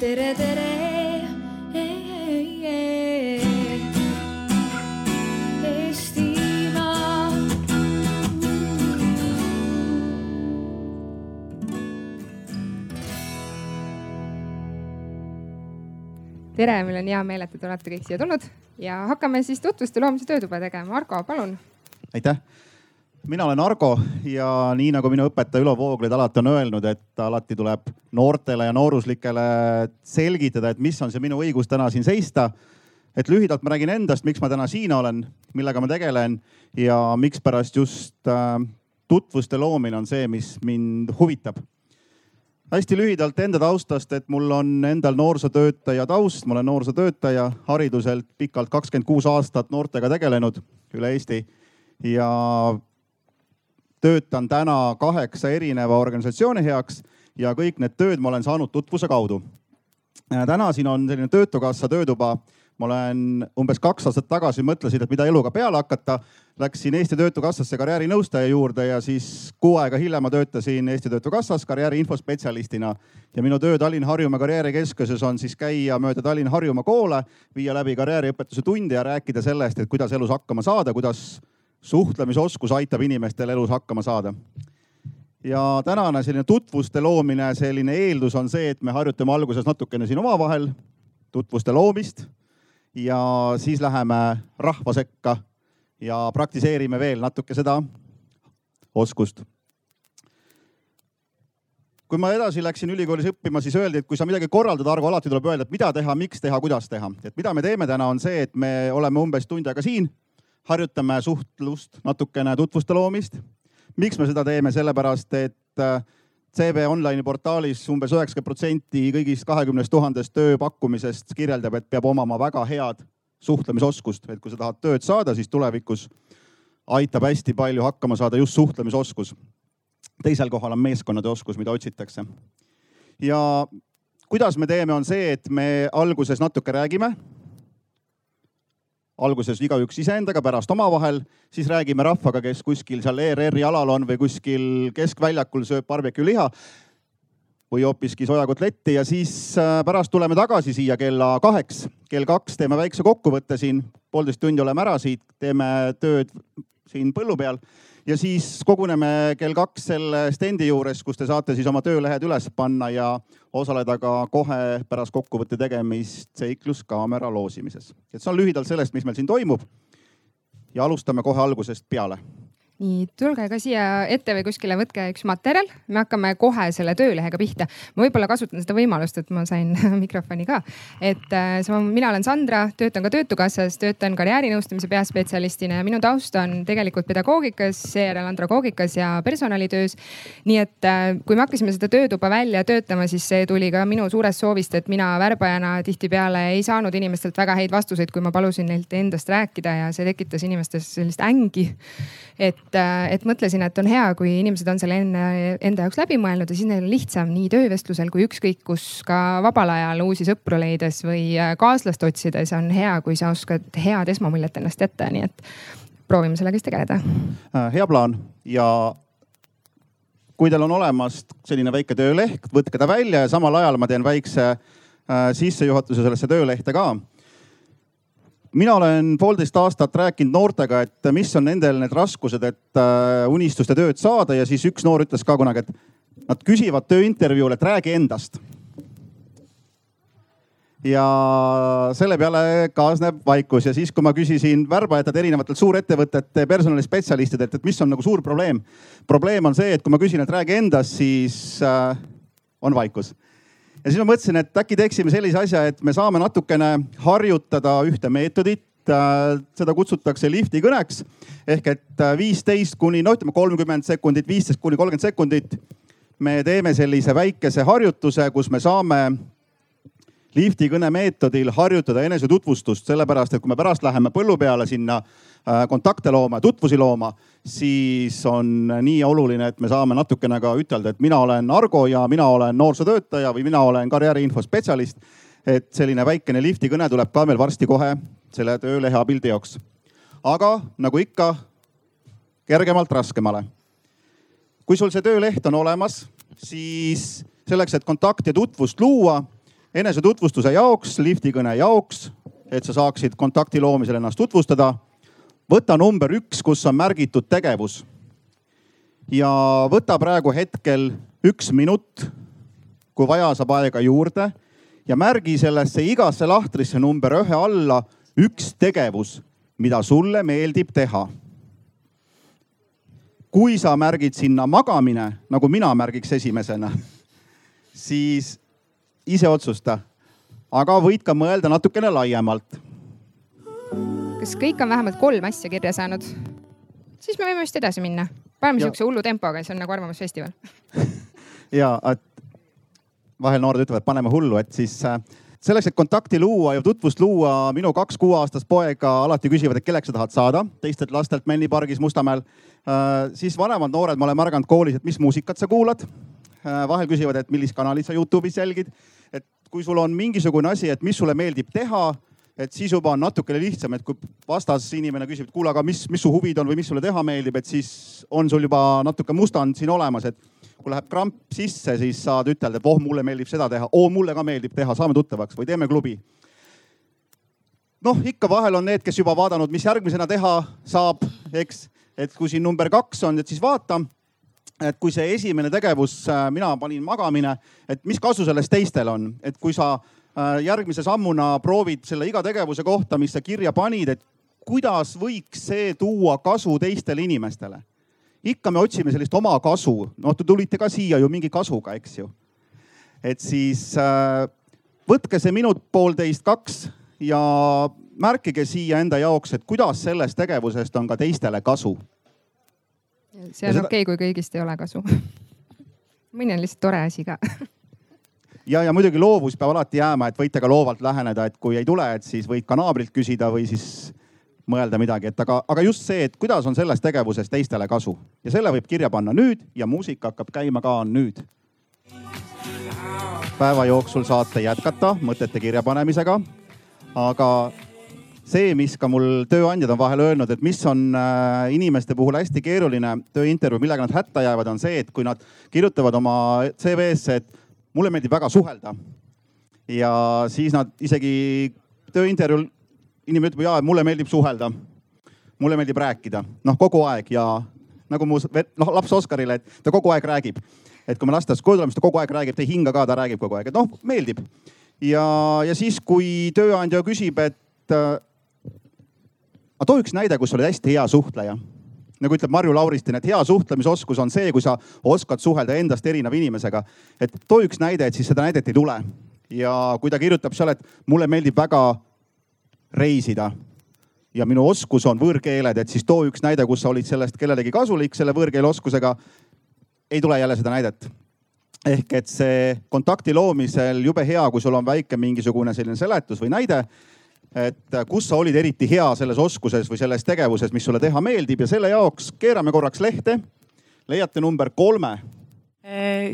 tere, tere. Tere, mul on hea meel, et te olete kõik siia tulnud ja hakkame siis tutvuste loomise töötuba tegema. Argo, palun. aitäh. Mina olen Argo ja nii nagu minu õpetaja Ülo Vooglaid alati on öelnud, et alati tuleb noortele ja nooruslikele selgitada, et mis on see minu õigus täna siin seista. et lühidalt ma räägin endast, miks ma täna siin olen, millega ma tegelen ja mikspärast just äh, tutvuste loomine on see, mis mind huvitab. Hästi lühidalt enda taustast, et mul on endal noorsootöötaja taust, ma olen noorsootöötaja hariduselt pikalt kakskümmend kuus aastat noortega tegelenud üle Eesti. Ja töötan täna kaheksa erineva organisatsiooni heaks ja kõik need tööd ma olen saanud tutvuse kaudu. täna siin on selline Töötukassa töötuba ma olen umbes kaks aastat tagasi mõtlesin, et mida eluga peale hakata. Läksin Eesti Töötukassasse karjäärinõustaja juurde ja siis kuu aega hiljem ma töötasin Eesti Töötukassas karjääri infospetsialistina. ja minu töö Tallinn-Harjumaa Karjäärikeskuses on siis käia mööda Tallinn-Harjumaa koole, viia läbi karjääriõpetuse tunde ja rääkida sellest, et kuidas elus hakkama saada, kuidas suhtlemisoskus aitab inimestel elus hakkama saada ja tänane selline tutvuste loomine, selline eeldus on see, et me harjutame alguses natukene siin omavahel tutvuste loomist ja siis läheme rahva sekka ja praktiseerime veel natuke seda oskust. kui ma edasi läksin ülikoolis õppima, siis öeldi, et kui sa midagi korraldad, Argo, alati tuleb öelda, et mida teha, miks teha, kuidas teha. et mida me teeme täna, on see, et me oleme umbes tund aega siin, harjutame suhtlust, natukene tutvuste loomist. miks me seda teeme, sellepärast et äh, CV Online'i portaalis umbes üheksakümmend protsenti kõigist kahekümnest tuhandest tööpakkumisest kirjeldab, et peab omama väga head suhtlemisoskust, et kui sa tahad tööd saada, siis tulevikus aitab hästi palju hakkama saada just suhtlemisoskus. teisel kohal on meeskonnade oskus, mida otsitakse. ja kuidas me teeme, on see, et me alguses natuke räägime alguses igaüks iseendaga, pärast omavahel, siis räägime rahvaga, kes kuskil seal ERR-i alal on või kuskil keskväljakul sööb barbecue liha või hoopiski sojakotletti ja siis äh, pärast tuleme tagasi siia kella kaheks. kell kaks teeme väikse kokkuvõtte siin, poolteist tundi oleme ära siit, teeme tööd siin põllu peal ja siis koguneme kell kaks selle stendi juures, kus te saate siis oma töölehed üles panna ja osaleda ka kohe pärast kokkuvõtte tegemist seikluskaamera loosimises. et see on lühidalt sellest, mis meil siin toimub. ja alustame kohe algusest peale nii, tulge ka siia ette või kuskile, võtke üks materjal, me hakkame kohe selle töölehega pihta. ma võib-olla kasutan seda võimalust, et ma sain mikrofoni ka. et äh, sama, mina olen Sandra, töötan ka Töötukassas, töötan karjäärinõustamise peaspetsialistina ja minu taust on tegelikult pedagoogikas, seejärel andragoogikas ja personalitöös. nii et äh, kui me hakkasime seda töötuba välja töötama, siis see tuli ka minu suurest soovist, et mina värbajana tihtipeale ei saanud inimestelt väga häid vastuseid, kui ma palusin neilt endast rääkida ja see tekitas inimestes sellist ängi. et et, äh, et mõtlesin, et on hea, kui inimesed on selle enne enda jaoks läbi mõelnud ja siis neil on lihtsam nii töövestlusel kui ükskõik kus ka vabal ajal uusi sõpru leides või äh, kaaslast otsides on hea, kui sa oskad head esmamuljet ennast jätta, nii et proovime sellega siis tegeleda. Äh, hea plaan ja kui teil on olemas selline väike tööleht, võtke ta välja ja samal ajal ma teen väikse sissejuhatuse sellesse töölehte ka mina olen poolteist aastat rääkinud noortega, et mis on nendel need raskused, et äh, unistuste tööd saada ja siis üks noor ütles ka kunagi, et nad küsivad tööintervjuul, et räägi endast. ja selle peale kaasneb vaikus ja siis, kui ma küsisin värbajatelt erinevatelt suurettevõtete personalispetsialistidelt, et mis on nagu suur probleem. probleem on see, et kui ma küsin, et räägi endast, siis äh, on vaikus ja siis ma mõtlesin, et äkki teeksime sellise asja, et me saame natukene harjutada ühte meetodit äh, seda kutsutakse lifti kõneks ehk et äh, viisteist kuni no ütleme kolmkümmend sekundit, viisteist kuni kolmkümmend sekundit. me teeme sellise väikese harjutuse, kus me saame lifti kõne meetodil harjutada enesetutvustust, sellepärast et kui me pärast läheme põllu peale sinna äh, kontakte looma, tutvusi looma, siis on nii oluline, et me saame natukene ka ütelda, et mina olen Argo ja mina olen noorsootöötaja või mina olen karjääriinfo spetsialist. et selline väikene lifti kõne tuleb ka meil varsti kohe selle töölehe abil teoks. aga nagu ikka, kergemalt raskemale. kui sul see tööleht on olemas, siis selleks, et kontakti ja tutvust luua enesetutvustuse jaoks, liftikõne jaoks, et sa saaksid kontakti loomisel ennast tutvustada. võta number üks, kus on märgitud tegevus. ja võta praegu hetkel üks minut. kui vaja, saab aega juurde ja märgi sellesse igasse lahtrisse number ühe alla üks tegevus, mida sulle meeldib teha. kui sa märgid sinna magamine, nagu mina märgiks esimesena, siis ise otsusta. aga võid ka mõelda natukene laiemalt. kas kõik on vähemalt kolm asja kirja saanud? siis me võime vist edasi minna. paneme sihukese hullu tempoga, see on nagu Arvamusfestival ja, et vahel noored ütlevad, paneme hullu, et siis äh, selleks, et kontakti luua ja tutvust luua, minu kaks kuueaastast poega alati küsivad, et kelleks sa tahad saada teistelt lastelt Männi pargis Mustamäel. Äh, siis vanemad noored, ma olen märganud koolis, et mis muusikat sa kuulad. Äh, vahel küsivad, et millist kanalit sa Youtube'is jälgid. Kui sul on mingisugune asi, et mis sulle meeldib teha, et siis juba on natukene lihtsam, et kui vastas inimene küsib, et kuule, aga mis, mis su huvid on või mis sulle teha meeldib, et siis on sul juba natuke mustand siin olemas, et kui läheb kramp sisse, siis saad ütelda, et oh, mulle meeldib seda teha, oo, mulle ka meeldib teha, saame tuttavaks või teeme klubi. noh, ikka vahel on need, kes juba vaadanud, mis järgmisena teha saab, eks, et kui siin number kaks on, et siis vaata et kui see esimene tegevus, äh, mina panin magamine, et mis kasu sellest teistel on, et kui sa äh, järgmise sammuna proovid selle iga tegevuse kohta, mis sa kirja panid, et kuidas võiks see tuua kasu teistele inimestele ikka me otsime sellist omakasu, noh te tulite ka siia ju mingi kasuga, eks ju. et siis äh, võtke see minut, poolteist, kaks ja märkige siia enda jaoks, et kuidas sellest tegevusest on ka teistele kasu. See on seda... okei okay,, kui kõigist ei ole kasu mõni on lihtsalt tore asi ka ja, ja muidugi loovus peab alati jääma, et võite ka loovalt läheneda, et kui ei tule, et siis võid ka naabrilt küsida või siis mõelda midagi, et aga, aga just see, et kuidas on sellest tegevusest teistele kasu ja selle võib kirja panna nüüd ja muusika hakkab käima ka nüüd. päeva jooksul saate jätkata mõtete kirjapanemisega. aga see, mis ka mul tööandjad on vahel öelnud, et mis on äh, inimeste puhul hästi keeruline tööintervjuu, millega nad hätta jäävad, on see, et kui nad kirjutavad oma CV-sse, et mulle meeldib väga suhelda. ja siis nad isegi tööintervjuul inimene ütleb, jaa, mulle meeldib suhelda. mulle meeldib rääkida, noh kogu aeg ja nagu mu noh laps Oskarile, et ta kogu aeg räägib. et kui me lasteaias koju tuleme, siis ta kogu aeg räägib, ta ei hinga ka, ta räägib kogu aeg, et noh meeldib. ja, ja siis, kui tööandja küsib, et äh, aga too üks näide, kus sa oled hästi hea suhtleja nagu ütleb Marju Lauristin, et hea suhtlemisoskus on see, kui sa oskad suhelda endast erineva inimesega. et too üks näide, et siis seda näidet ei tule. ja kui ta kirjutab seal, et mulle meeldib väga reisida ja minu oskus on võõrkeeled, et siis too üks näide, kus sa olid sellest kellelegi kasulik selle võõrkeele oskusega. ei tule jälle seda näidet. ehk et see kontakti loomisel jube hea, kui sul on väike mingisugune selline seletus või näide. Et kus sa olid eriti hea selles oskuses või selles tegevuses, mis sulle teha meeldib ja selle jaoks keerame korraks lehte. leiate number kolme Äh,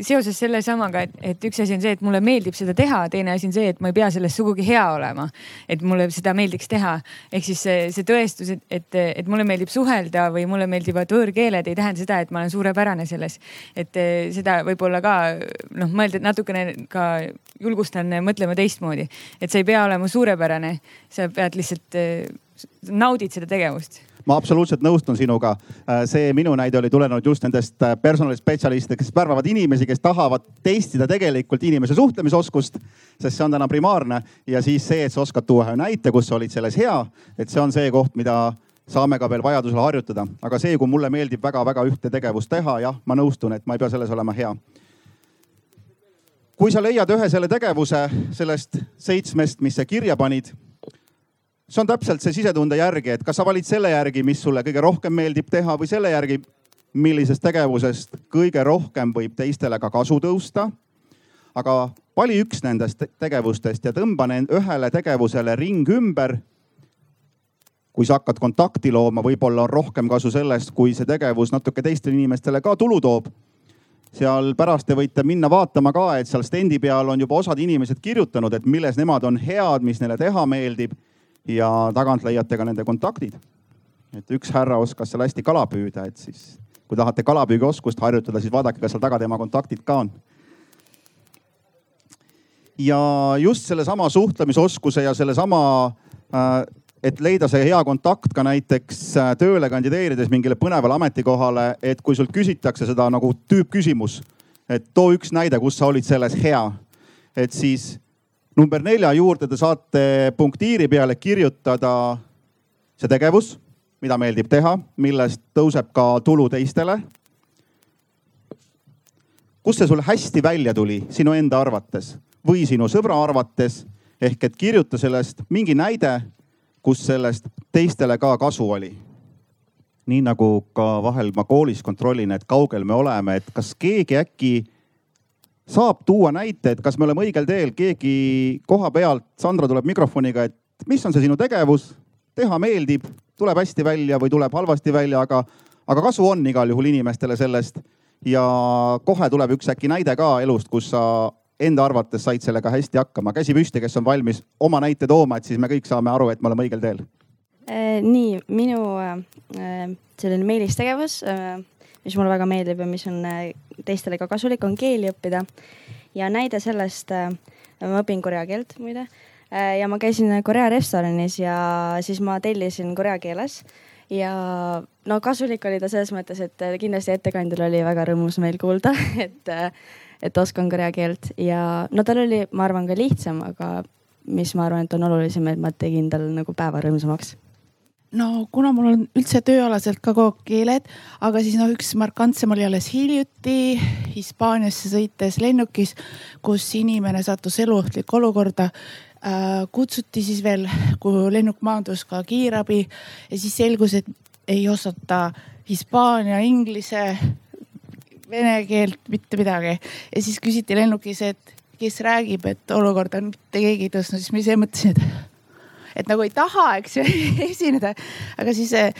seoses selle samaga, et, et üks asi on see, et mulle meeldib seda teha, teine asi on see, et ma ei pea selles sugugi hea olema. et mulle seda meeldiks teha. ehk siis see, see tõestus, et, et, et mulle meeldib suhelda või mulle meeldivad võõrkeeled, ei tähenda seda, et ma olen suurepärane selles. et äh, seda võib-olla ka noh, mõelda natukene ka julgustan mõtlema teistmoodi. et sa ei pea olema suurepärane, sa pead lihtsalt, äh, naudid seda tegevust ma absoluutselt nõustun sinuga. Äh, see minu näide oli tulenenud just nendest äh, personalispetsialistidest, kes värvavad inimesi, kes tahavad testida tegelikult inimese suhtlemisoskust, sest see on täna primaarne. ja siis see, et sa oskad tuua ühe näite, kus sa olid selles hea, et see on see koht, mida saame ka veel vajadusel harjutada. aga see, kui mulle meeldib väga-väga ühte tegevust teha, jah, ma nõustun, et ma ei pea selles olema hea kui sa leiad ühe selle tegevuse sellest seitsmest, mis sa kirja panid see on täpselt see sisetunde järgi, et kas sa valid selle järgi, mis sulle kõige rohkem meeldib teha või selle järgi, millisest tegevusest kõige rohkem võib teistele ka kasu tõusta. aga vali üks nendest tegevustest ja tõmba ühele tegevusele ring ümber. kui sa hakkad kontakti looma, võib-olla on rohkem kasu sellest, kui see tegevus natuke teistele inimestele ka tulu toob seal pärast te võite minna vaatama ka, et seal stendi peal on juba osad inimesed kirjutanud, et milles nemad on head, mis neile teha meeldib ja tagant leiate ka nende kontaktid. et üks härra oskas seal hästi kala püüda, et siis kui tahate kalapüügioskust harjutada, siis vaadake, kas seal taga tema kontaktid ka on. ja just sellesama suhtlemisoskuse ja sellesama äh, et leida see hea kontakt ka näiteks äh, tööle kandideerides mingile põnevale ametikohale, et kui sult küsitakse seda nagu tüüppküsimus, et too üks näide, kus sa olid selles hea. et siis number nelja juurde te saate punktiiri peale kirjutada see tegevus, mida meeldib teha, millest tõuseb ka tulu teistele. kus see sul hästi välja tuli sinu enda arvates või sinu sõbra arvates ehk et kirjuta sellest mingi näide kus sellest teistele ka kasu oli. nii nagu ka vahel ma koolis kontrollin, et kaugel me oleme, et kas keegi äkki saab tuua näite, et kas me oleme õigel teel, keegi koha pealt, Sandra tuleb mikrofoniga, et mis on see sinu tegevus, teha meeldib, tuleb hästi välja või tuleb halvasti välja, aga, aga kasu on igal juhul inimestele sellest. ja kohe tuleb üks äkki näide ka elust, kus sa enda arvates said sellega hästi hakkama. käsi püsti, kes on valmis oma näite tooma, et siis me kõik saame aru, et me oleme õigel teel. Äh, nii, minu äh, selline meelistegevus, äh, mis mulle väga meeldib ja mis on teistele ka kasulik, on keeli õppida. ja näide sellest, ma õpin korea keelt muide ja ma käisin Korea restoranis ja siis ma tellisin korea keeles. Ja no kasulik oli ta selles mõttes, et kindlasti ettekandjal oli väga rõõmus meil kuulda, et et oskan korea keelt. Ja no tal oli, ma arvan, ka lihtsam, aga mis ma arvan, et on olulisem, et ma tegin tal nagu päeva rõõmsamaks no kuna mul on üldse tööalaselt ka kogu aeg keeled, aga siis noh, üks markantsem oli alles hiljuti Hispaaniasse sõites lennukis, kus inimene sattus eluohtlikku olukorda äh,. kutsuti siis veel, kui lennuk maandus ka kiirabi ja siis selgus, et ei osata hispaania, inglise vene keelt, mitte midagi. ja siis küsiti lennukis, et kes räägib, et olukorda on mitte keegi ei tõstnud, siis ma ise mõtlesin, et et nagu ei taha, eks ju esineda. aga siis eh,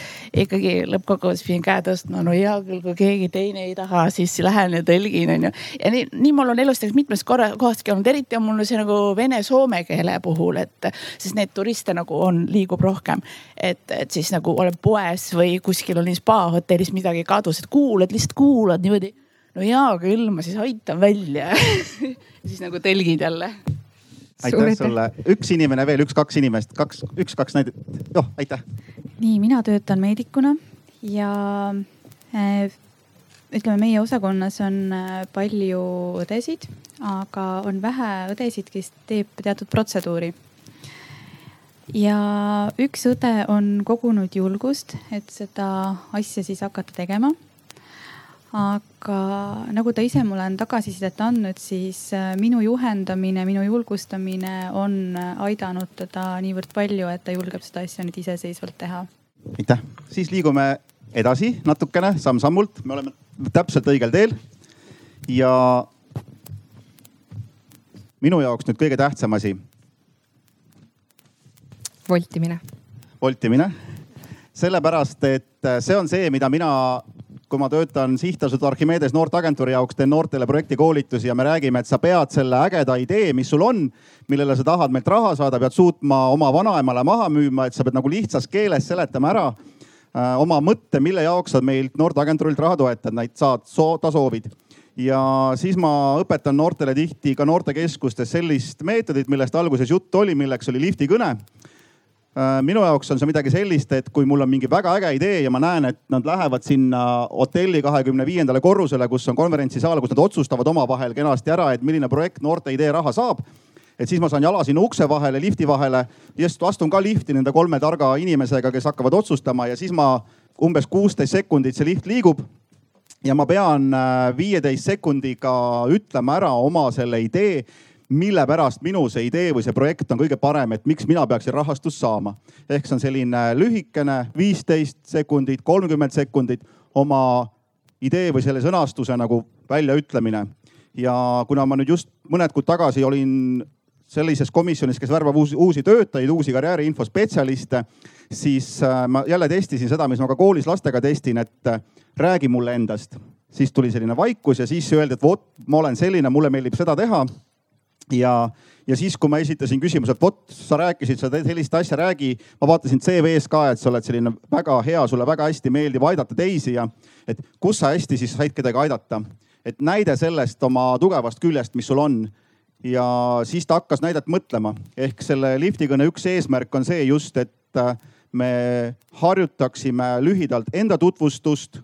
ikkagi lõppkokkuvõttes pidin käe tõstma, no hea küll, kui keegi teine ei taha, siis lähen ja tõlgin onju. ja nii, nii mul on elus tegelikult mitmes korra, kohaski olnud, eriti on mul see nagu vene-soome keele puhul, et siis neid turiste nagu on, liigub rohkem. et, et siis nagu olen poes või kuskil olin spa hotellis midagi kadus, et kuulad, lihtsalt kuulad niimoodi no hea küll, ma siis aitan välja ja siis nagu tõlgid jälle. Aitäh sulle, üks inimene veel, üks-kaks inimest, kaks, üks-kaks näidet, noh aitäh. nii, mina töötan meedikuna ja äh, ütleme, meie osakonnas on äh, palju õdesid, aga on vähe õdesid, kes teeb teatud protseduuri. ja üks õde on kogunud julgust, et seda asja siis hakata tegema aga nagu ta ise mulle on tagasisidet andnud, siis äh, minu juhendamine, minu julgustamine on äh, aidanud teda niivõrd palju, et ta julgeb seda asja nüüd iseseisvalt teha. aitäh, siis liigume edasi natukene samm-sammult, me oleme täpselt õigel teel. ja minu jaoks nüüd kõige tähtsam asi. voltimine. voltimine, sellepärast et see on see, mida mina kui ma töötan sihtasutus Archimedes noorteagentuuri jaoks, teen noortele projektikoolitusi ja me räägime, et sa pead selle ägeda idee, mis sul on, millele sa tahad meilt raha saada, pead suutma oma vanaemale maha müüma, et sa pead nagu lihtsas keeles seletama ära äh, oma mõtte, mille jaoks sa meilt noorteagentuurilt raha toetad, neid saad, ta soovid. Ja siis ma õpetan noortele tihti ka noortekeskustes sellist meetodit, millest alguses juttu oli, milleks oli liftikõne minu jaoks on see midagi sellist, et kui mul on mingi väga äge idee ja ma näen, et nad lähevad sinna hotelli kahekümne viiendale korrusele, kus on konverentsisaal, kus nad otsustavad omavahel kenasti ära, et milline projekt noorte idee raha saab. et siis ma saan jala sinna ukse vahele, lifti vahele, just astun ka lifti nende kolme targa inimesega, kes hakkavad otsustama ja siis ma umbes kuusteist sekundit see lift liigub ja ma pean äh, viieteist sekundiga ütlema ära oma selle idee mille pärast minu see idee või see projekt on kõige parem, et miks mina peaksin rahastust saama. ehk see on selline lühikene viisteist sekundit, kolmkümmend sekundit oma idee või selle sõnastuse nagu väljaütlemine. ja kuna ma nüüd just mõned kuud tagasi olin sellises komisjonis, kes värbab uusi, uusi töötajaid, uusi karjääriinfo spetsialiste, siis äh, ma jälle testisin seda, mis ma ka koolis lastega testin, et äh, räägi mulle endast. siis tuli selline vaikus ja siis öeldi, et vot, ma olen selline, mulle meeldib seda teha ja, ja siis, kui ma esitasin küsimuse, et vot sa rääkisid, sa teed sellist asja, räägi. ma vaatasin CV-s ka, et sa oled selline väga hea, sulle väga hästi meeldib aidata teisi ja et kus sa hästi siis said kedagi aidata. et näide sellest oma tugevast küljest, mis sul on. ja siis ta hakkas näidet mõtlema, ehk selle liftikõne üks eesmärk on see just, et me harjutaksime lühidalt enda tutvustust,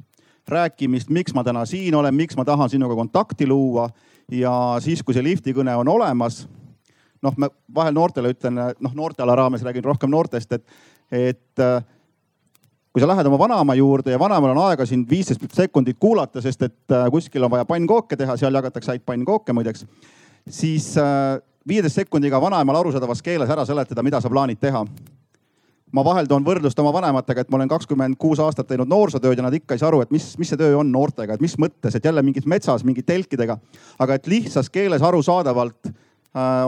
rääkimist, miks ma täna siin olen, miks ma tahan sinuga kontakti luua ja siis, kui see liftikõne on olemas, noh, ma vahel noortele ütlen, noh noorteala raames räägin rohkem noortest, et, et äh, kui sa lähed oma vanaema juurde ja vanaemal on aega sind viisteist sekundit kuulata, sest et äh, kuskil on vaja pannkooke teha, seal jagatakse häid pannkooke muideks, siis äh, viieteist sekundiga vanaemal arusaadavas keeles ära seletada, mida sa plaanid teha. Ma vahel toon võrdlust oma vanematega, et ma olen kakskümmend kuus aastat teinud noorsootööd ja nad ikka ei saa aru, et mis, mis see töö on noortega, et mis mõttes, et jälle mingis metsas mingi telkidega. aga et lihtsas keeles arusaadavalt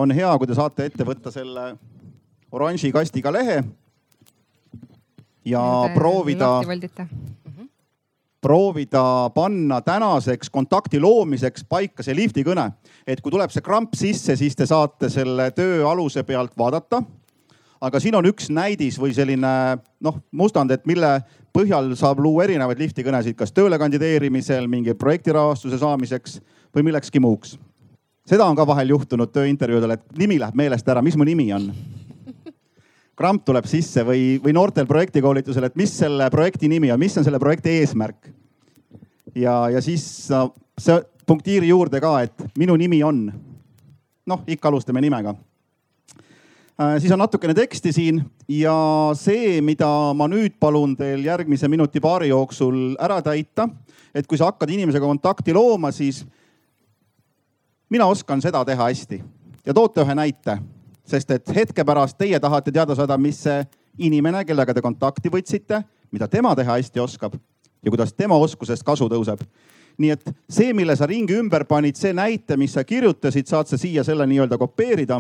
on hea, kui te saate ette võtta selle oranži kastiga lehe ja proovida, proovida panna tänaseks kontakti loomiseks paika see lifti kõne. et kui tuleb see kramp sisse, siis te saate selle töö aluse pealt vaadata. Aga siin on üks näidis või selline noh, mustand, et mille põhjal saab luua erinevaid lifti kõnesid, kas tööle kandideerimisel, mingi projektirahastuse saamiseks või millekski muuks. seda on ka vahel juhtunud tööintervjuudel, et nimi läheb meelest ära, mis mu nimi on kramp tuleb sisse või, või noortel projektikoolitusel, et mis selle projekti nimi on, mis on selle projekti eesmärk. ja, ja siis see punktiiri juurde ka, et minu nimi on. noh, ikka alustame nimega. Siis on natukene teksti siin ja see, mida ma nüüd palun teil järgmise minuti-paari jooksul ära täita, et kui sa hakkad inimesega kontakti looma, siis mina oskan seda teha hästi ja toote ühe näite sest et hetke pärast teie tahate teada saada, mis see inimene, kellega te kontakti võtsite, mida tema teha hästi oskab ja kuidas tema oskusest kasu tõuseb. nii et see, mille sa ringi ümber panid, see näite, mis sa kirjutasid, saad sa siia selle nii-öelda kopeerida.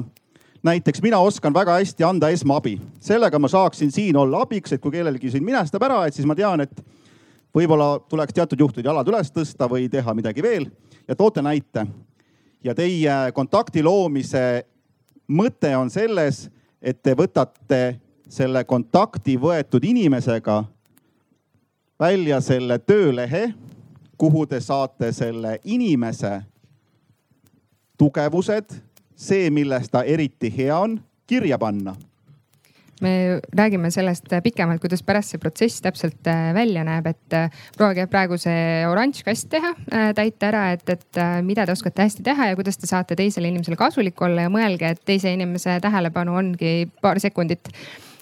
Näiteks mina oskan väga hästi anda esmaabi, sellega ma saaksin siin olla abiks, et kui kellelgi siin minestab ära, et siis ma tean, et võib-olla tuleks teatud juhtudel jalad üles tõsta või teha midagi veel ja toote näite. ja teie kontakti loomise mõte on selles, et te võtate selle kontakti võetud inimesega välja selle töölehe, kuhu te saate selle inimese tugevused, see, milles ta eriti hea on, kirja panna me räägime sellest pikemalt, kuidas pärast see protsess täpselt äh, välja näeb, et äh, proovige praegu see oranž kast teha, äh, täita ära, et, et mida te oskate hästi teha ja kuidas te saate teisele inimesele kasulik olla ja mõelge, et teise inimese tähelepanu ongi paar sekundit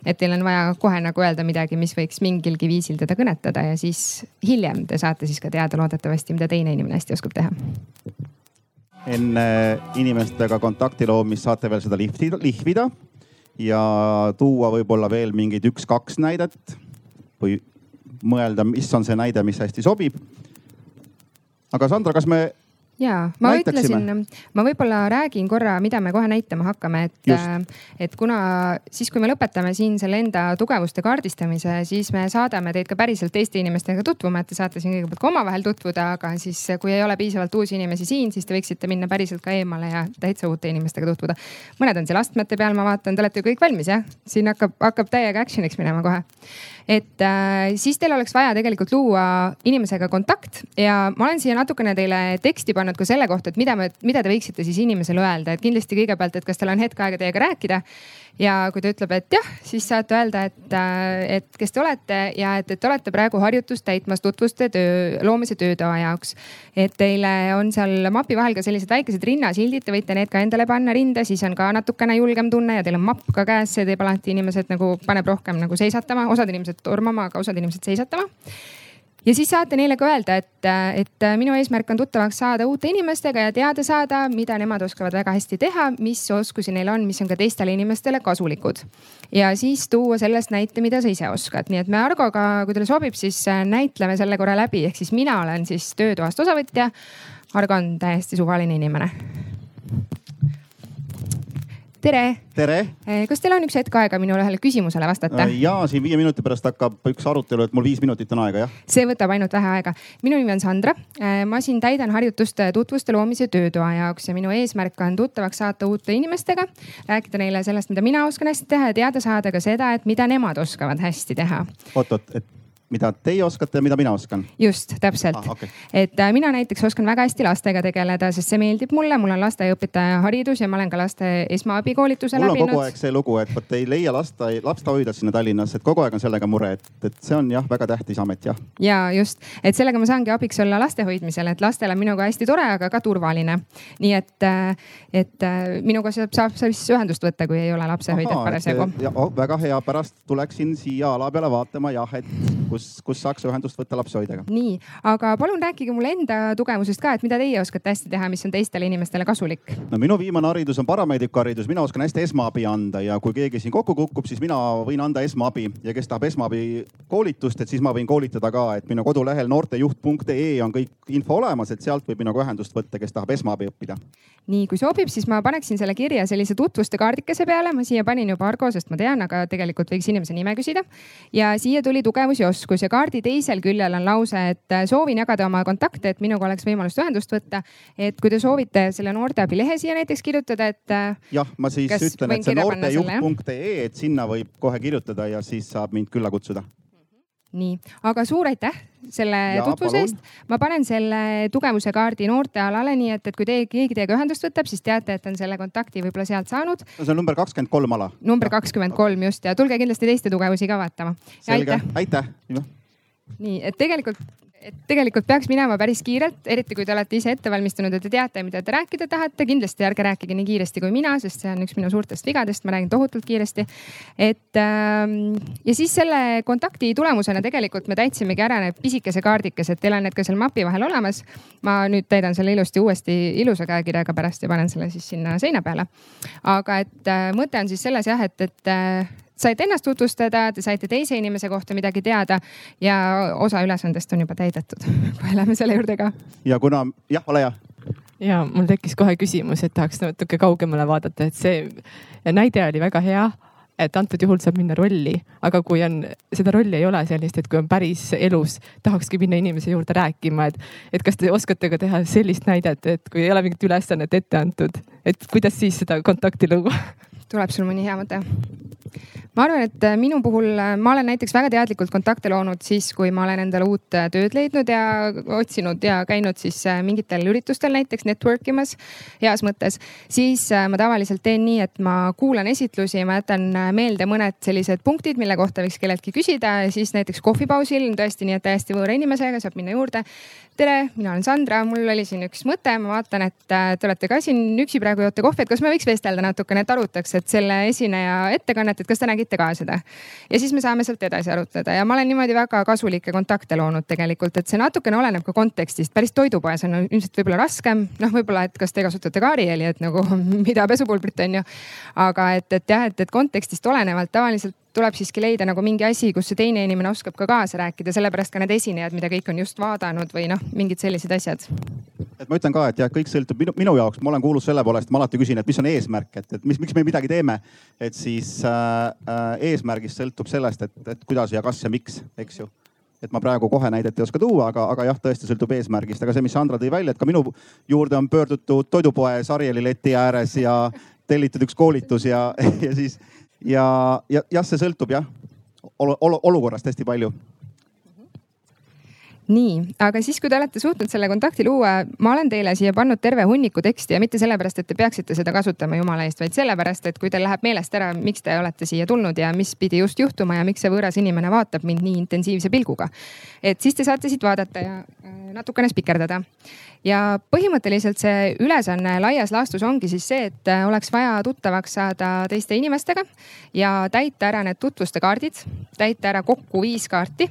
et teil on vaja kohe nagu öelda midagi, mis võiks mingilgi viisil teda kõnetada ja siis hiljem te saate siis ka teada loodetavasti, mida teine inimene hästi oskab teha. Enne inimestega kontakti loomist saate veel seda lihvida, lihvida ja tuua võib-olla veel mingeid üks-kaks näidet või mõelda, mis on see näide, mis hästi sobib. aga Sandra, kas me ja ma Näitaksime. ütlesin, ma võib-olla räägin korra, mida me kohe näitama hakkame, et, äh, et kuna siis, kui me lõpetame siin selle enda tugevuste kaardistamise, siis me saadame teid ka päriselt teiste inimestega tutvuma, et te saate siin kõigepealt ka omavahel tutvuda, aga siis kui ei ole piisavalt uusi inimesi siin, siis te võiksite minna päriselt ka eemale ja täitsa uute inimestega tutvuda. mõned on seal astmete peal, ma vaatan, te olete ju kõik valmis jah? siin hakkab, hakkab täiega action'iks minema kohe et äh, siis teil oleks vaja tegelikult luua inimesega kontakt ja ma olen siia natukene teile teksti pannud ka selle kohta, et mida me, mida te võiksite siis inimesele öelda, et kindlasti kõigepealt, et kas tal on hetk aega teiega rääkida. Ja kui ta ütleb, et jah, siis saate öelda, et, äh, et kes te olete ja et, et olete praegu harjutust täitmas tutvuste töö, loomise töötoa jaoks. et teile on seal mapi vahel ka sellised väikesed rinnasildid, te võite need ka endale panna rinda, siis on ka natukene julgem tunne ja teil on mapp ka käes, see teeb alati inimesed nagu, paneb rohkem nagu seisatama, osad inimesed tormama, aga osad inimesed seisatama ja siis saate neile ka öelda, et, et minu eesmärk on tuttavaks saada uute inimestega ja teada saada, mida nemad oskavad väga hästi teha, mis oskusi neil on, mis on ka teistele inimestele kasulikud. ja siis tuua sellest näite, mida sa ise oskad, nii et me Argoga, kui teile sobib, siis näitleme selle korra läbi, ehk siis mina olen siis töötoast osavõtja. Argo on täiesti suvaline inimene tere. tere. Eh, kas teil on üks hetk aega minu ühele küsimusele vastata? Äh, ja siin viie minuti pärast hakkab üks arutelu, et mul viis minutit on aega, jah. see võtab ainult vähe aega. minu nimi on Sandra. Äh, ma siin täidan harjutust tutvuste loomise töötoa jaoks ja minu eesmärk on tuttavaks saata uute inimestega, rääkida neile sellest, mida mina oskan hästi teha ja teada saada ka seda, et mida nemad oskavad hästi teha. oot-oot, et mida teie oskate ja mida mina oskan? just, täpselt ah,. Okay. et äh, mina näiteks oskan väga hästi lastega tegeleda, sest see meeldib mulle, mul on lasteaiaõpetaja haridus ja ma olen ka laste esmaabikoolituse läbinud. mul on kogu aeg see lugu, et vot ei leia lasta, lastehoidlat sinna Tallinnasse, et kogu aeg on sellega mure, et, et see on jah, väga tähtis amet jah. ja just, et sellega ma saangi abiks olla laste hoidmisel, et lastel on minuga hästi tore, aga ka turvaline. nii et, äh, et äh, minuga saab, saab siis ühendust võtta, kui ei ole lapsehoidjat parasjagu. Väga hea, pärast tuleksin siia ala peale vaatama jah, et kus, kus saaks ühendust võtta lapsehoidjaga. nii, aga palun rääkige mulle enda tugevusest ka, et mida teie oskate hästi teha, mis on teistele inimestele kasulik? no minu viimane haridus on parameediku haridus, mina oskan hästi esmaabi anda ja kui keegi siin kokku kukub, siis mina võin anda esmaabi ja kes tahab esmaabi koolitust, et siis ma võin koolitada ka, et minu kodulehel noortejuht.ee on kõik info olemas, et sealt võib minuga ühendust võtta, kes tahab esmaabi õppida nii, kui sobib, siis ma paneksin selle kirja sellise tutvuste kaardikese peale, ma siia panin juba Argo, sest ma tean, aga tegelikult võiks inimese nime küsida. ja siia tuli tugevus ja oskus ja kaardi teisel küljel on lause, et äh, soovin jagada oma kontakte, et minuga oleks võimalust ühendust võtta. et kui te soovite selle noorteabi lehe siia näiteks kirjutada, et. Äh, jah, ma siis ütlen, et see noortejuht.ee, et sinna võib kohe kirjutada ja siis saab mind külla kutsuda nii, aga suur aitäh selle ja, tutvuse eest. ma panen selle tugevuse kaardi noortealale, nii et, et kui teie, keegi teiega ühendust võtab, siis teate, et on selle kontakti võib-olla sealt saanud. no see on number kakskümmend kolm ala. number kakskümmend kolm just ja tulge kindlasti teiste tugevusi ka vaatama. selge, aitäh, aitäh.. nii, et tegelikult et tegelikult peaks minema päris kiirelt, eriti kui te olete ise ette valmistunud ja te teate, mida te rääkida tahate. kindlasti ärge rääkige nii kiiresti kui mina, sest see on üks minu suurtest vigadest, ma räägin tohutult kiiresti. et ähm, ja siis selle kontakti tulemusena tegelikult me täitsimegi ära need pisikese kaardikese, et teil on need ka seal mapi vahel olemas. ma nüüd täidan selle ilusti uuesti ilusa käekirjaga pärast ja panen selle siis sinna seina peale. aga et äh, mõte on siis selles jah, et, et äh, saite ennast tutvustada, te saite teise inimese kohta midagi teada ja osa ülesandest on juba täidetud. kohe lähme selle juurde ka. ja kuna, jah, ole hea ja mul tekkis kohe küsimus, et tahaks natuke kaugemale vaadata, et see näide oli väga hea et antud juhul saab minna rolli, aga kui on, seda rolli ei ole sellist, et kui on päris elus, tahakski minna inimese juurde rääkima, et, et kas te oskate ka teha sellist näidet, et kui ei ole mingit ülesannet ette antud, et kuidas siis seda kontakti luua? tuleb sul mõni hea mõte? ma arvan, et äh, minu puhul äh, ma olen näiteks väga teadlikult kontakte loonud siis, kui ma olen endale uut äh, tööd leidnud ja otsinud ja käinud siis mingitel üritustel näiteks network imas heas mõttes. siis ma tavaliselt teen nii, et ma kuulan esitlusi, ma jätan meelde mõned sellised punktid, mille kohta võiks kelleltki küsida ja siis näiteks kohvipausil tõesti nii, et täiesti võõra inimesega saab minna juurde tere, mina olen Sandra, mul oli siin üks mõte, ma vaatan, et te olete ka siin üksi praegu joote kohvi, et kas me võiks vestelda natukene, et arutaks, et selle esineja ettekannet, et kas te nägite ka seda. ja siis me saame sealt edasi arutleda ja ma olen niimoodi väga kasulikke kontakte loonud tegelikult, et see natukene oleneb ka kontekstist, päris toidupoes on ilmselt võib-olla raskem, noh, võib-olla, et kas te kasutate ka Arieli, et nagu mida pesupulbrit on ju. aga et, et jah, et, et kontekstist olenevalt tavaliselt tuleb siiski leida nagu mingi asi, kus see teine inimene oskab ka kaasa rääkida, sellepärast ka need esinejad, mida kõik on just vaadanud või noh, mingid sellised asjad. et ma ütlen ka, et jah, kõik sõltub minu, minu jaoks, ma olen kuulus selle poolest, ma alati küsin, et mis on eesmärk, et, et mis, miks me midagi teeme. et siis äh, äh, eesmärgist sõltub sellest, et, et kuidas ja kas ja miks, eks ju et ma praegu kohe näidet ei oska tuua, aga, aga jah, tõesti sõltub eesmärgist, aga see, mis Sandra tõi välja, et ka minu juurde on pöördutud toidupoes Arieli leti ääres ja tellitud üks koolitus ja, ja siis ja, ja jah, see sõltub jah ol, ol, olukorrast hästi palju nii, aga siis, kui te olete suutnud selle kontakti luua, ma olen teile siia pannud terve hunniku teksti ja mitte sellepärast, et te peaksite seda kasutama jumala eest, vaid sellepärast, et kui teil läheb meelest ära, miks te olete siia tulnud ja mis pidi just juhtuma ja miks see võõras inimene vaatab mind nii intensiivse pilguga. et siis te saate siit vaadata ja äh, natukene spikerdada ja põhimõtteliselt see ülesanne laias laastus ongi siis see, et äh, oleks vaja tuttavaks saada teiste inimestega ja täita ära need tutvuste kaardid, täita ära kokku viis kaarti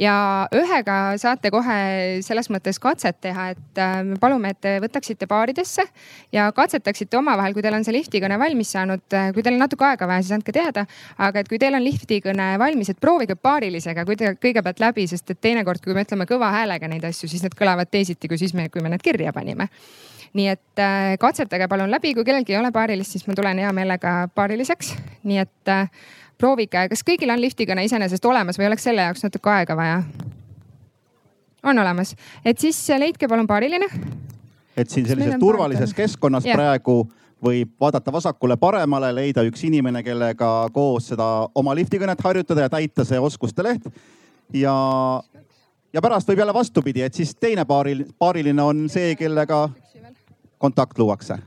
ja ühega saate kohe selles mõttes katset teha, et äh, me palume, et te võtaksite paaridesse ja katsetaksite omavahel, kui teil on see liftikõne valmis saanud. Äh, kui teil on natuke aega vaja, siis andke teada. aga et kui teil on liftikõne valmis, et proovige paarilisega kõigepealt läbi, sest et teinekord, kui me ütleme kõva häälega neid asju, siis need kõlavad teisiti kui siis me, kui me need kirja panime nii et äh, katsetage palun läbi, kui kellelgi ei ole paarilist, siis ma tulen hea meelega paariliseks. nii et äh, proovige, kas kõigil on liftikõne iseenesest olemas või oleks selle jaoks natuke aega vaja? on olemas, et siis leidke palun paariline. et siin sellises turvalises keskkonnas ja. praegu võib vaadata vasakule-paremale, leida üks inimene, kellega koos seda oma liftikõnet harjutada ja täita see oskuste leht. ja, ja pärast võib jälle vastupidi, et siis teine paaril, paariline on see, kellega kontakt luuakse.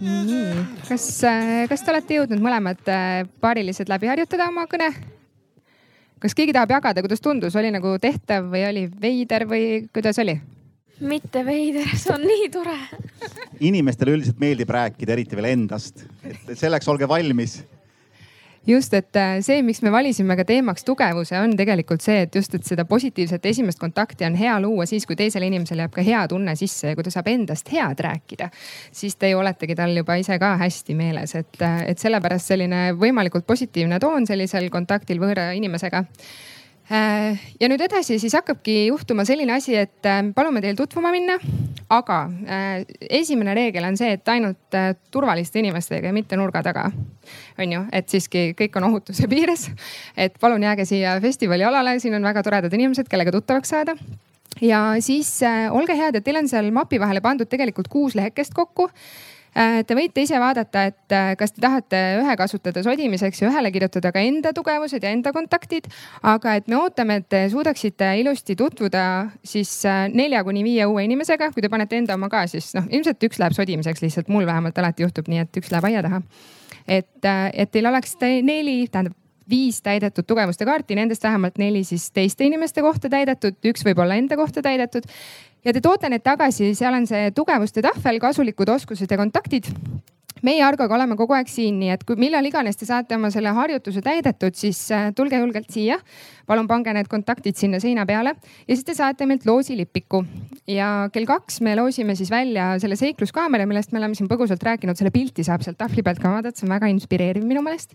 Nii, kas, kas te olete jõudnud mõlemad äh, paarilised läbi harjutada oma kõne? kas keegi tahab jagada, kuidas tundus, oli nagu tehtav või oli veider või kuidas oli? mitte veider, see on nii tore. inimestele üldiselt meeldib rääkida, eriti veel endast, et selleks olge valmis just, et äh, see, miks me valisime ka teemaks tugevuse, on tegelikult see, et just, et seda positiivset esimest kontakti on hea luua siis, kui teisel inimesel jääb ka hea tunne sisse ja kui ta saab endast head rääkida, siis te ju oletegi tal juba ise ka hästi meeles, et, äh, et sellepärast selline võimalikult positiivne toon sellisel kontaktil võõra inimesega ja nüüd edasi siis hakkabki juhtuma selline asi, et äh, palume teil tutvuma minna. aga äh, esimene reegel on see, et ainult turvaliste inimestega ja mitte nurga taga. on ju, et siiski kõik on ohutuse piires. et palun jääge siia festivali alale, siin on väga toredad inimesed, kellega tuttavaks saada ja siis äh, olge head, et teil on seal mapi vahele pandud tegelikult kuus lehekest kokku Äh, te võite ise vaadata, et äh, kas te tahate ühe kasutada sodimiseks ja ühele kirjutada ka enda tugevused ja enda kontaktid. aga et me ootame, et te suudaksite ilusti tutvuda siis äh, nelja kuni viie uue inimesega. kui te panete enda oma ka, siis noh, ilmselt üks läheb sodimiseks lihtsalt, mul vähemalt alati juhtub nii, et üks läheb aia taha. et, et teil oleks te neli, tähendab viis täidetud tugevuste kaarti, nendest vähemalt neli siis teiste inimeste kohta täidetud, üks võib-olla enda kohta täidetud ja te toote need tagasi, seal on see tugevuste tahvel, kasulikud oskused ja kontaktid meie Argoga oleme kogu aeg siin, nii et kui millal iganes te saate oma selle harjutuse täidetud, siis äh, tulge julgelt siia. Palun pange need kontaktid sinna seina peale ja siis te saate meilt loosilipiku. ja kell kaks me loosime siis välja selle seikluskaamera, millest me oleme siin põgusalt rääkinud, selle pilti saab sealt tahvli pealt ka vaadata, see on väga inspireeriv minu meelest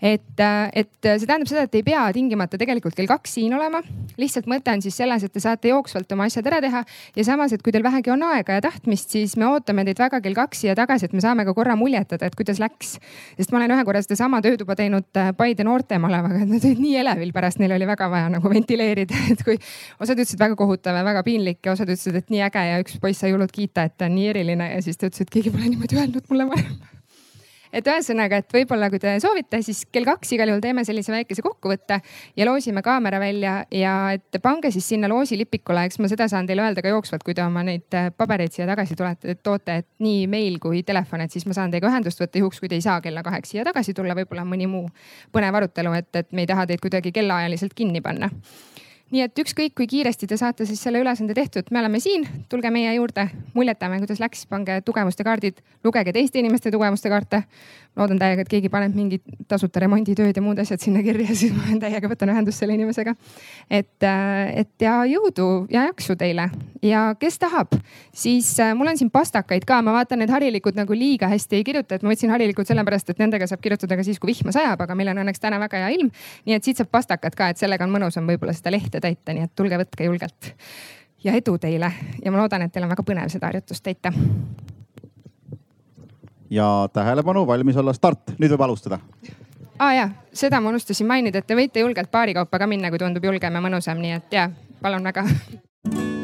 et, et see tähendab seda, et ei pea tingimata tegelikult kell kaks siin olema. lihtsalt mõte on siis selles, et te saate jooksvalt oma asjad ära teha ja samas, et kui teil vähegi on aega ja tahtmist, siis me ootame teid väga kell kaks siia tagasi, et me saame ka korra muljetada, et kuidas läks. sest ma olen ühe korra sedasama töötuba teinud Paide noortemalevaga, et nad olid nii elevil pärast, neil oli väga vaja nagu ventileerida, et kui osad ütlesid väga kohutav ja väga piinlik ja osad ütlesid, et nii äge ja üks poiss sai hullult kiita, et ta on nii eriline ja siis ta ütles, et keegi pole niimoodi öelnud mulle varem et ühesõnaga, et võib-olla kui te soovite, siis kell kaks igal juhul teeme sellise väikese kokkuvõtte ja loosime kaamera välja ja et pange siis sinna loosilipikule, eks ma seda saan teile öelda ka jooksvalt, kui te oma neid äh, pabereid siia tagasi tulete, toote, et nii meil kui telefon, et siis ma saan teiega ühendust võtta juhuks, kui te ei saa kella kaheks siia tagasi tulla, võib-olla mõni muu põnev arutelu, et, et me ei taha teid kuidagi kellaajaliselt kinni panna nii et ükskõik kui kiiresti te saate siis selle ülesande tehtud, me oleme siin, tulge meie juurde, muljetame, kuidas läks, pange tugevuste kaardid, lugege teiste inimeste tugevuste kaarte. Loodan täiega, et keegi paneb mingid tasuta remonditööd ja muud asjad sinna kirja, siis ma täiega võtan ühendust selle inimesega. et, äh, et ja jõudu ja jaksu teile. Ja kes tahab, siis äh, mul on siin pastakaid ka, ma vaatan, need harilikud nagu liiga hästi ei kirjuta, et ma võtsin harilikud sellepärast, et nendega saab kirjutada ka siis, kui vihma sajab, aga meil on õnneks täna väga hea ilm. nii et siit saab pastakad ka, et sellega on mõnusam võib-olla seda lehte täita, nii et tulge võtke julgelt. ja edu teile. Ja ma loodan, et teil on väga põnev seda harjutust täita. Ja tähelepanu, valmis olla, start, nüüd võib alustada. ah, ja, seda ma unustasin mainida, et te võite julgelt paari kaupa ka minna, kui tundub julgem ja mõnusam, nii et ja palun väga